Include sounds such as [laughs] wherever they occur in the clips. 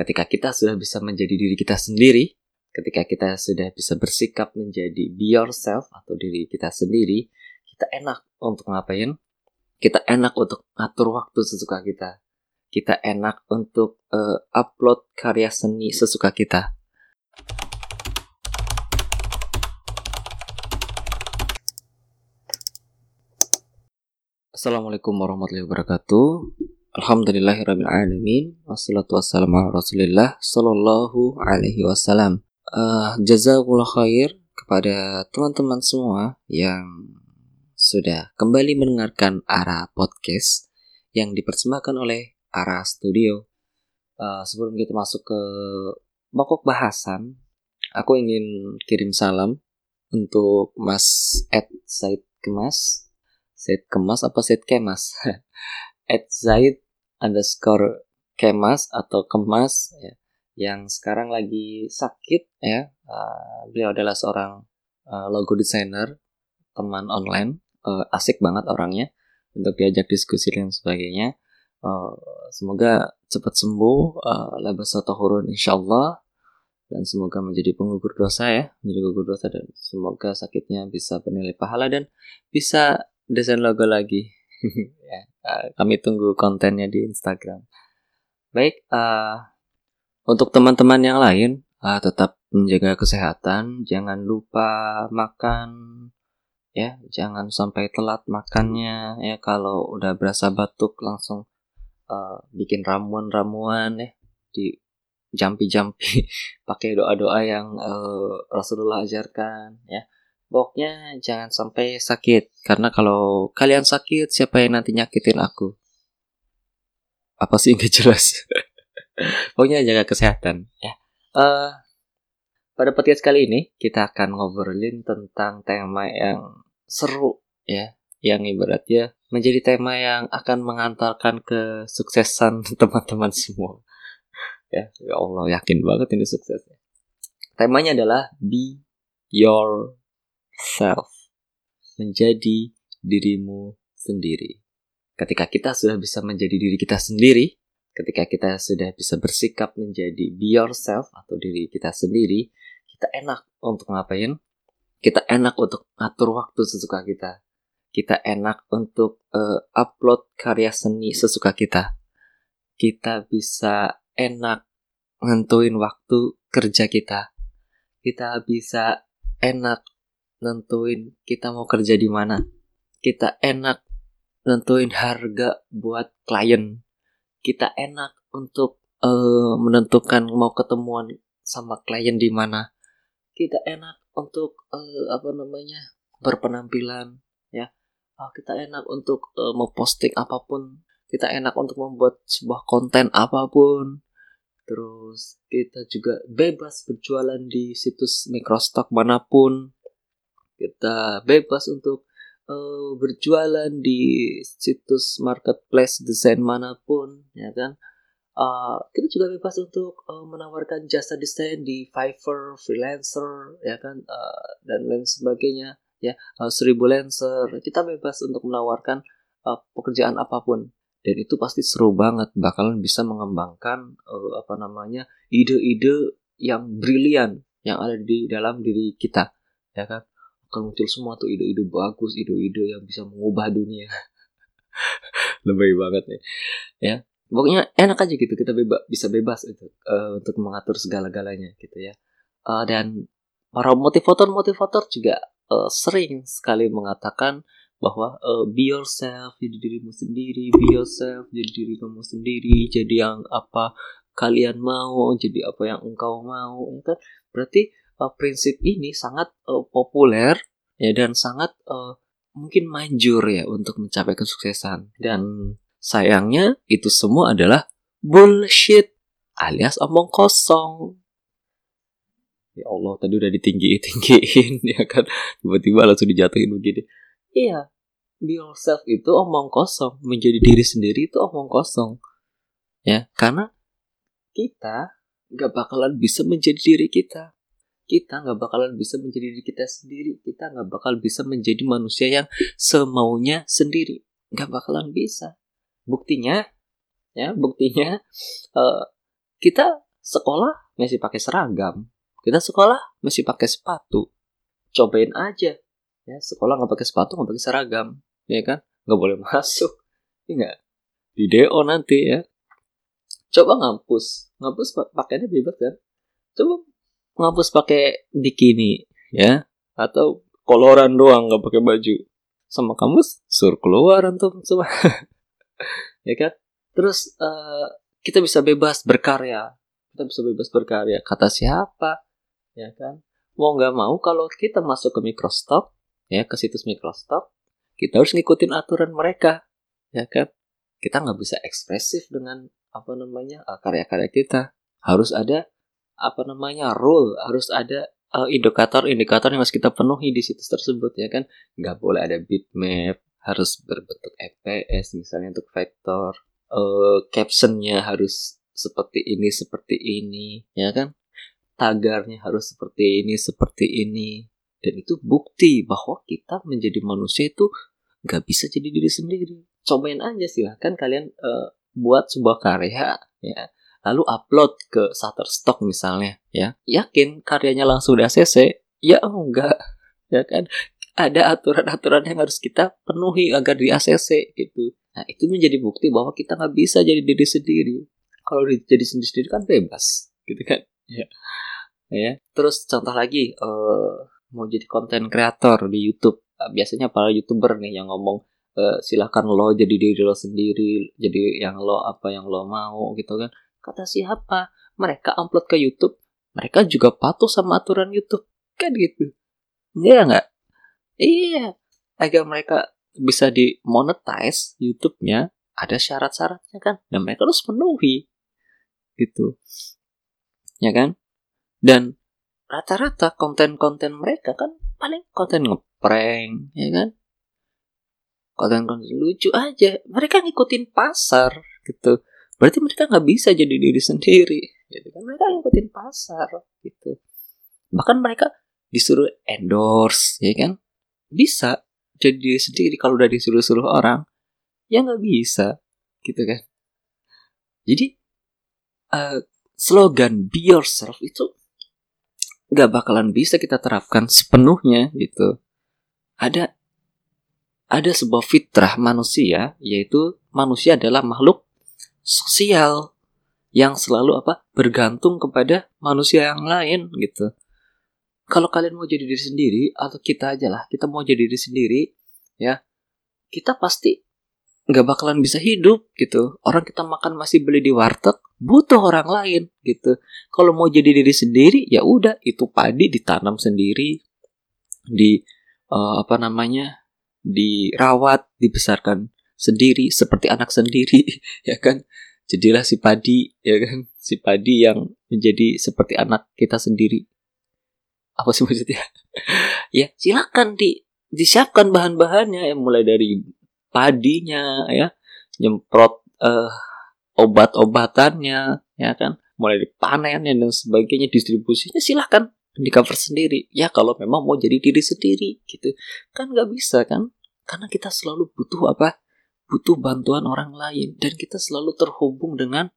ketika kita sudah bisa menjadi diri kita sendiri, ketika kita sudah bisa bersikap menjadi be yourself atau diri kita sendiri, kita enak untuk ngapain? Kita enak untuk ngatur waktu sesuka kita. Kita enak untuk uh, upload karya seni sesuka kita. Assalamualaikum warahmatullahi wabarakatuh. Alhamdulillahirrahmanirrahim Wassalatu wassalamu ala rasulillah Sallallahu alaihi wasallam. Uh, Jazakullah khair Kepada teman-teman semua Yang sudah kembali mendengarkan Ara Podcast Yang dipersembahkan oleh Ara Studio. Uh, Sebelum kita masuk ke pokok bahasan Aku ingin kirim salam Untuk Mas Ed Said Kemas. Said Kemas apa Said Kemas? [laughs] Ed Zaid underscore Kemas atau Kemas ya, yang sekarang lagi sakit ya. Uh, beliau adalah seorang uh, logo designer, teman online, uh, asik banget orangnya untuk diajak diskusi dan sebagainya. Uh, semoga cepat sembuh, uh, labas atau hurun insyaallah dan semoga menjadi pengukur dosa ya, menjadi pengukur dosa dan semoga sakitnya bisa bernilai pahala dan bisa desain logo lagi. [laughs] ya, uh, kami tunggu kontennya di Instagram. Baik, uh, untuk teman-teman yang lain, uh, tetap menjaga kesehatan, jangan lupa makan, ya, jangan sampai telat makannya, ya. Kalau udah berasa batuk, langsung uh, bikin ramuan-ramuan, ya, di jampi-jampi, [laughs] pakai doa-doa yang uh, Rasulullah ajarkan, ya Pokoknya jangan sampai sakit. Karena kalau kalian sakit Siapa yang nanti nyakitin aku? Apa sih? [laughs] Nggak jelas. [laughs] Pokoknya jaga kesehatan. Ya. Uh, pada podcast kali ini Kita akan ngobrolin tentang tema yang seru ya. Yang ibaratnya menjadi tema yang akan mengantarkan kesuksesan [laughs] teman-teman semua. Ya, ya Allah yakin banget ini suksesnya. Temanya adalah Be Your self, menjadi dirimu sendiri. Ketika kita sudah bisa menjadi diri kita sendiri, ketika kita sudah bisa bersikap menjadi be yourself atau diri kita sendiri, kita enak untuk ngapain? Kita enak untuk ngatur waktu sesuka kita. Kita enak untuk uh, upload karya seni sesuka kita. Kita bisa enak nentuin waktu kerja kita. Kita bisa enak nentuin kita mau kerja di mana. Kita enak nentuin harga buat klien. Kita enak untuk uh, menentukan mau ketemuan sama klien di mana. Kita enak untuk uh, apa namanya berpenampilan ya. Oh, kita enak untuk uh, mau posting apa pun. Kita enak untuk membuat sebuah konten apa pun. Terus kita juga bebas berjualan di situs microstock mana pun kita bebas untuk uh, berjualan di situs marketplace desain mana pun ya kan? Uh, kita juga bebas untuk uh, menawarkan jasa desain di Fiverr, freelancer ya kan? Uh, dan lain sebagainya ya. Uh, seribu lancer. Kita bebas untuk menawarkan uh, pekerjaan apa pun. Dan itu pasti seru banget. Bakalan bisa mengembangkan uh, apa namanya ide-ide yang brilian yang ada di dalam diri kita ya kan akan muncul semua tuh ide-ide bagus, ide-ide yang bisa mengubah dunia. [laughs] Lebih banget nih. Ya. Pokoknya enak aja gitu kita bebas bisa bebas itu uh, untuk mengatur segala-galanya gitu ya. Uh, dan para motivator-motivator juga uh, sering sekali mengatakan bahwa uh, be yourself jadi dirimu sendiri, be yourself jadi diri kamu sendiri, jadi yang apa kalian mau, jadi apa yang engkau mau. Kan berarti uh, prinsip ini sangat uh, populer ya dan sangat uh, mungkin manjur ya untuk mencapai kesuksesan. Dan sayangnya itu semua adalah bullshit alias omong kosong. Ya Allah tadi udah ditinggi tinggiin [laughs] ya kan? Tiba-tiba langsung dijatuhin begini. Iya be yourself itu omong kosong. Menjadi diri sendiri itu omong kosong. Ya karena kita nggak bakalan bisa menjadi diri kita kita nggak bakalan bisa menjadi diri kita sendiri. Kita nggak bakal bisa menjadi manusia yang semaunya sendiri. Nggak bakalan bisa. Buktinya ya buktinya uh, kita sekolah masih pakai seragam. Kita sekolah masih pakai sepatu. Cobain aja. Ya sekolah nggak pakai sepatu nggak pakai seragam. Ya kan? Nggak boleh [laughs] masuk. Ya di do nanti ya. Coba ngampus. Ngampus pakainya bebas kan? Coba ngampus pakai bikini ya. Atau koloran doang nggak pakai baju. Sama kamu sur keluaran tuh coba. [laughs] Ya kan? Terus uh, kita bisa bebas berkarya. Kita bisa bebas berkarya. Kata siapa? Ya kan? Mau nggak mau kalau kita masuk ke Microsoft ya ke situs Microsoft kita harus ngikutin aturan mereka. Ya kan? Kita nggak bisa ekspresif dengan apa namanya uh, karya-karya kita. Harus ada apa namanya rule harus ada uh, indikator-indikator yang harus kita penuhi di situs tersebut ya kan? Nggak boleh ada bitmap harus berbentuk FPS misalnya untuk vektor uh, captionnya harus seperti ini seperti ini ya kan? Tagarnya harus seperti ini seperti ini. Dan itu bukti bahwa kita menjadi manusia itu nggak bisa jadi diri sendiri. Cobain aja silahkan kalian uh, buat sebuah karya ya lalu upload ke Shutterstock misalnya ya. Yakin karyanya langsung di ACC ya enggak. [laughs] Ya kan? Ada aturan-aturan yang harus kita penuhi agar di ACC gitu. Nah itu menjadi bukti bahwa kita nggak bisa jadi diri sendiri. Kalau jadi sendiri-sendiri kan bebas gitu kan? Ya ya. Terus contoh lagi uh, mau jadi konten kreator di YouTube. Uh, biasanya para youtuber nih yang ngomong uh, silahkan lo jadi diri lo sendiri jadi yang lo apa yang lo mau gitu kan kata siapa? Mereka upload ke YouTube. Mereka juga patuh sama aturan YouTube. Kan gitu. Iya nggak? Iya. Agar mereka bisa di monetize YouTube-nya ada syarat-syaratnya kan? Dan mereka harus penuhi. Gitu. Ya kan? Dan rata-rata konten-konten mereka kan paling konten ngeprank, ya kan? Konten-konten lucu aja. Mereka ngikutin pasar gitu. Berarti mereka nggak bisa jadi diri sendiri. Gitu kan? Mereka ngikutin pasar gitu. Bahkan mereka disuruh endorse, ya kan? Bisa jadi diri sendiri kalau udah disuruh-suruh orang. Ya nggak bisa, gitu kan? Jadi uh, slogan be yourself itu nggak bakalan bisa kita terapkan sepenuhnya gitu. Ada ada sebuah fitrah manusia yaitu manusia adalah makhluk sosial yang selalu apa bergantung kepada manusia yang lain gitu. Kalau kalian mau jadi diri sendiri atau kita aja lah kita mau jadi diri sendiri ya kita pasti nggak bakalan bisa hidup gitu. Orang kita makan masih beli di warteg, butuh orang lain gitu. Kalau mau jadi diri sendiri, ya udah itu padi ditanam sendiri, di uh, apa namanya, dirawat, dibesarkan sendiri seperti anak sendiri, [laughs] ya kan? Jadilah si padi, ya kan? Si padi yang menjadi seperti anak kita sendiri. Apa sih maksudnya? [laughs] ya silakan di disiapkan bahan-bahannya yang mulai dari padinya ya nyemprot uh, obat-obatannya ya kan mulai dipanen dan sebagainya distribusinya silahkan di cover sendiri ya kalau memang mau jadi diri sendiri gitu kan nggak bisa kan karena kita selalu butuh apa butuh bantuan orang lain. Dan kita selalu terhubung dengan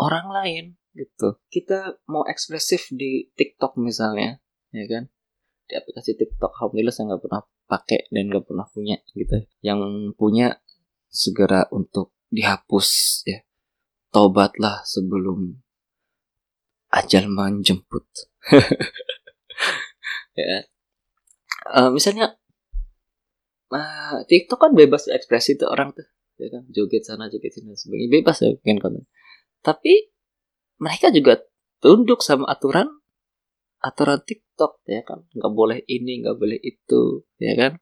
orang lain gitu. Kita mau ekspresif di TikTok misalnya ya kan? Di aplikasi TikTok alhamdulillah saya nggak pernah pakai dan nggak pernah punya gitu. Yang punya segera untuk dihapus ya. Tobatlah sebelum ajal menjemput. [laughs] Ya. Uh, misalnya uh, TikTok kan bebas ekspresi tuh orang tuh. Ya kan joget sana joget sini sebagainya. Bebas ya bikin konten. Tapi mereka juga tunduk sama aturan aturan TikTok ya kan. Nggak boleh ini nggak boleh itu ya kan.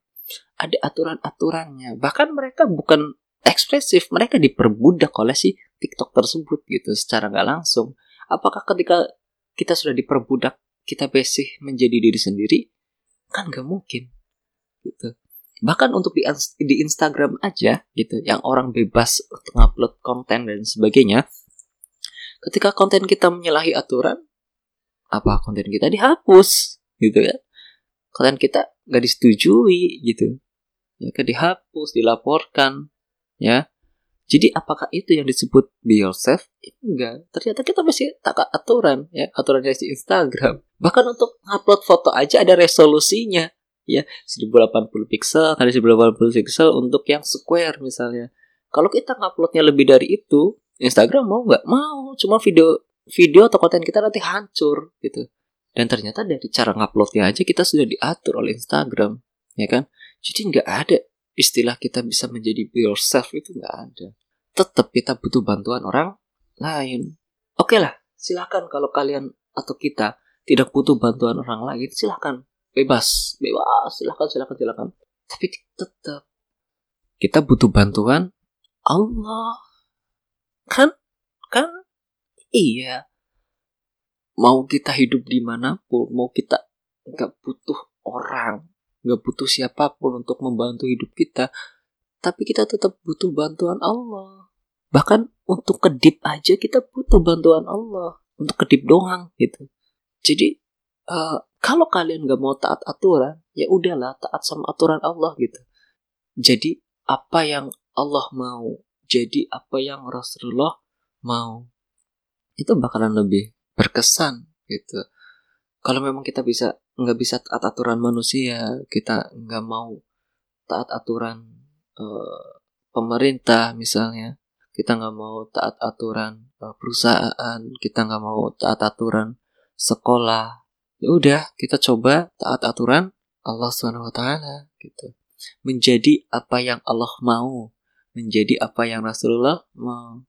Ada aturan-aturannya. Bahkan mereka bukan ekspresif mereka diperbudak oleh si TikTok tersebut gitu secara nggak langsung. Apakah ketika kita sudah diperbudak kita besih menjadi diri sendiri? Kan nggak mungkin gitu bahkan untuk di, di Instagram aja gitu yang orang bebas ngupload konten dan sebagainya ketika konten kita menyalahi aturan apa konten kita dihapus gitu ya konten kita gak disetujui gitu ya kan dihapus dilaporkan ya Jadi apakah itu yang disebut be yourself? Enggak. Ternyata kita masih tak aturan ya, aturan dari Instagram. Bahkan untuk upload foto aja ada resolusinya ya 1080 pixel kali 1080 pixel untuk yang square misalnya. Kalau kita nguploadnya lebih dari itu, Instagram mau nggak? Mau. Cuma video video atau konten kita nanti hancur gitu. Dan ternyata dari cara nguploadnya aja kita sudah diatur oleh Instagram, ya kan? Jadi nggak ada istilah kita bisa menjadi be yourself itu nggak ada. Tetap kita butuh bantuan orang lain. Oke lah, silahkan kalau kalian atau kita tidak butuh bantuan orang lain, silahkan bebas, bebas, silahkan, silahkan, silahkan. Tapi tetap kita butuh bantuan Allah. Kan, kan, iya. Mau kita hidup di mana pun, mau kita nggak butuh orang, nggak butuh siapa pun untuk membantu hidup kita, tapi kita tetap butuh bantuan Allah. Bahkan untuk kedip aja kita butuh bantuan Allah. Untuk kedip doang gitu. Jadi uh, kalau kalian nggak mau taat aturan, ya udahlah taat sama aturan Allah gitu. Jadi apa yang Allah mau, jadi apa yang Rasulullah mau, itu bakalan lebih berkesan gitu kalau memang kita bisa nggak bisa taat aturan manusia kita nggak mau taat aturan uh, pemerintah misalnya kita nggak mau taat aturan uh, perusahaan kita nggak mau taat aturan sekolah ya udah kita coba taat aturan Allah swt gitu menjadi apa yang Allah mau menjadi apa yang Rasulullah mau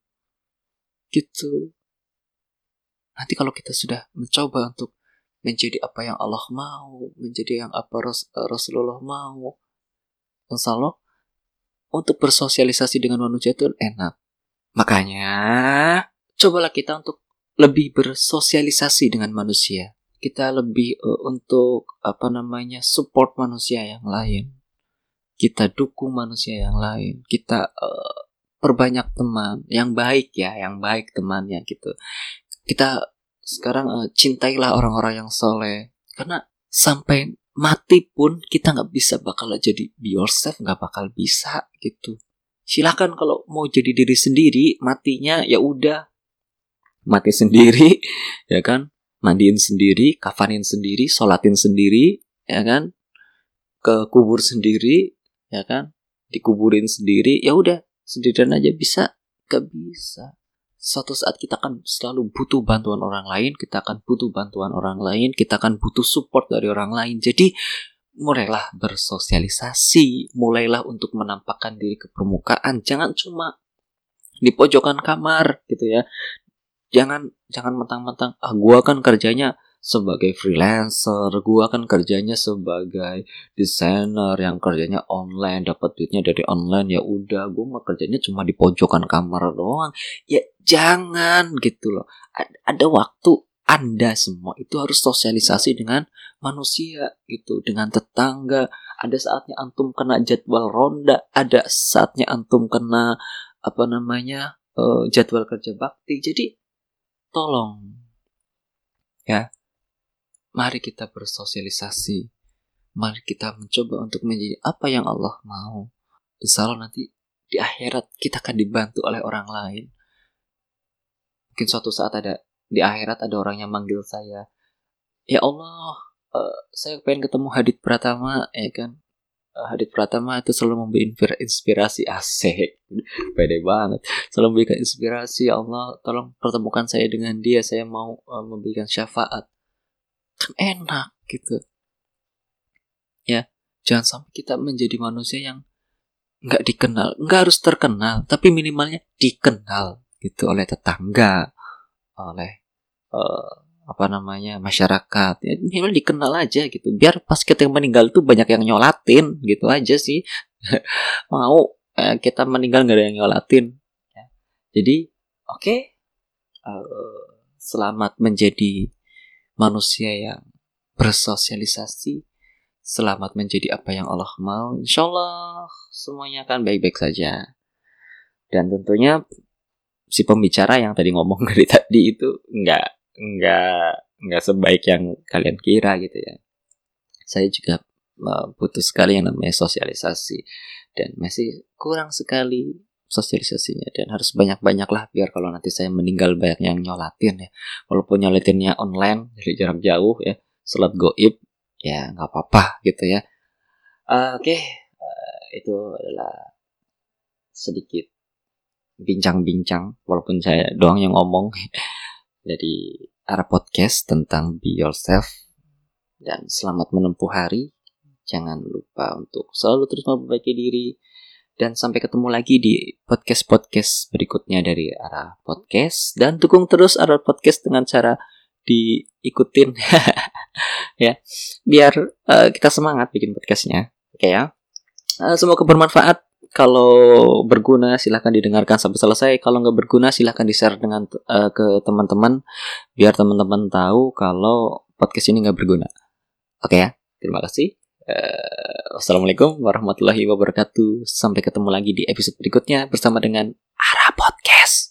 gitu nanti kalau kita sudah mencoba untuk menjadi apa yang Allah mau, menjadi yang apa Ras Rasulullah mau. Insya Allah, untuk bersosialisasi dengan manusia itu enak. Makanya, cobalah kita untuk lebih bersosialisasi dengan manusia. Kita lebih uh, untuk apa namanya support manusia yang lain. Kita dukung manusia yang lain. Kita uh, perbanyak teman yang baik ya, yang baik temannya gitu. Kita sekarang uh, cintailah orang-orang yang soleh karena sampai mati pun kita nggak bisa bakal jadi be yourself nggak bakal bisa gitu silahkan kalau mau jadi diri sendiri matinya ya udah mati sendiri [laughs] ya kan mandiin sendiri kafanin sendiri sholatin sendiri ya kan ke kubur sendiri ya kan dikuburin sendiri ya udah sendirian aja bisa gak bisa suatu saat kita akan selalu butuh bantuan orang lain, kita akan butuh bantuan orang lain, kita akan butuh support dari orang lain. Jadi mulailah bersosialisasi, mulailah untuk menampakkan diri ke permukaan. Jangan cuma di pojokan kamar gitu ya. Jangan jangan mentang-mentang ah gua kan kerjanya sebagai freelancer, gua kan kerjanya sebagai desainer yang kerjanya online, dapat duitnya dari online ya udah, gua mah kerjanya cuma di pojokan kamar doang. Ya jangan gitu loh. Ada waktu anda semua itu harus sosialisasi dengan manusia gitu, dengan tetangga. Ada saatnya antum kena jadwal ronda, ada saatnya antum kena apa namanya uh, jadwal kerja bakti. Jadi tolong ya Mari kita bersosialisasi. Mari kita mencoba untuk menjadi apa yang Allah mau. Insya Allah nanti di akhirat kita akan dibantu oleh orang lain. Mungkin suatu saat ada di akhirat ada orang yang manggil saya, ya Allah, uh, saya pengen ketemu Hadit Pratama, ya kan? Hadit Pratama itu selalu memberi inspirasi. Asik, pede banget. Selalu memberikan inspirasi, ya Allah, tolong pertemukan saya dengan dia, saya mau uh, memberikan syafaat. Kan enak gitu. Ya jangan sampai kita menjadi manusia yang nggak dikenal. Nggak harus terkenal tapi minimalnya dikenal gitu oleh tetangga oleh uh, apa namanya masyarakat. Ya minimal dikenal aja gitu. Biar pas kita meninggal tuh banyak yang nyolatin gitu aja sih. [laughs] Mau eh, kita meninggal nggak ada yang nyolatin. Ya. jadi oke okay, uh, eh, selamat menjadi manusia yang bersosialisasi. Selamat menjadi apa yang Allah mau. Insya Allah semuanya akan baik-baik saja. Dan tentunya si pembicara yang tadi ngomong [laughs] dari tadi itu nggak nggak nggak sebaik yang kalian kira gitu ya. Saya juga butuh sekali yang namanya sosialisasi. Dan masih kurang sekali sosialisasinya. Dan harus banyak-banyak lah biar kalau nanti saya meninggal banyak yang nyolatin ya. Walaupun nyolatinnya online dari jarak jauh ya sholat goib ya nggak apa-apa gitu ya. Uh, oke. Okay. uh, itu adalah sedikit bincang-bincang walaupun saya doang yang ngomong [laughs] jadi arah podcast tentang be yourself. Dan selamat menempuh hari. Jangan lupa untuk selalu terus memperbaiki diri. Dan sampai ketemu lagi di podcast-podcast berikutnya dari arah podcast. Dan dukung terus arah podcast dengan cara diikutin. [laughs] Ya biar uh, kita semangat bikin podcastnya. Oke okay, ya. Uh, semoga bermanfaat kalau berguna silahkan didengarkan sampai selesai kalau nggak berguna silahkan di share dengan uh, ke teman-teman biar teman-teman tahu kalau podcast ini nggak berguna oke okay, ya terima kasih Uh, wassalamualaikum warahmatullahi wabarakatuh. Sampai ketemu lagi di episode berikutnya bersama dengan Ara Podcast.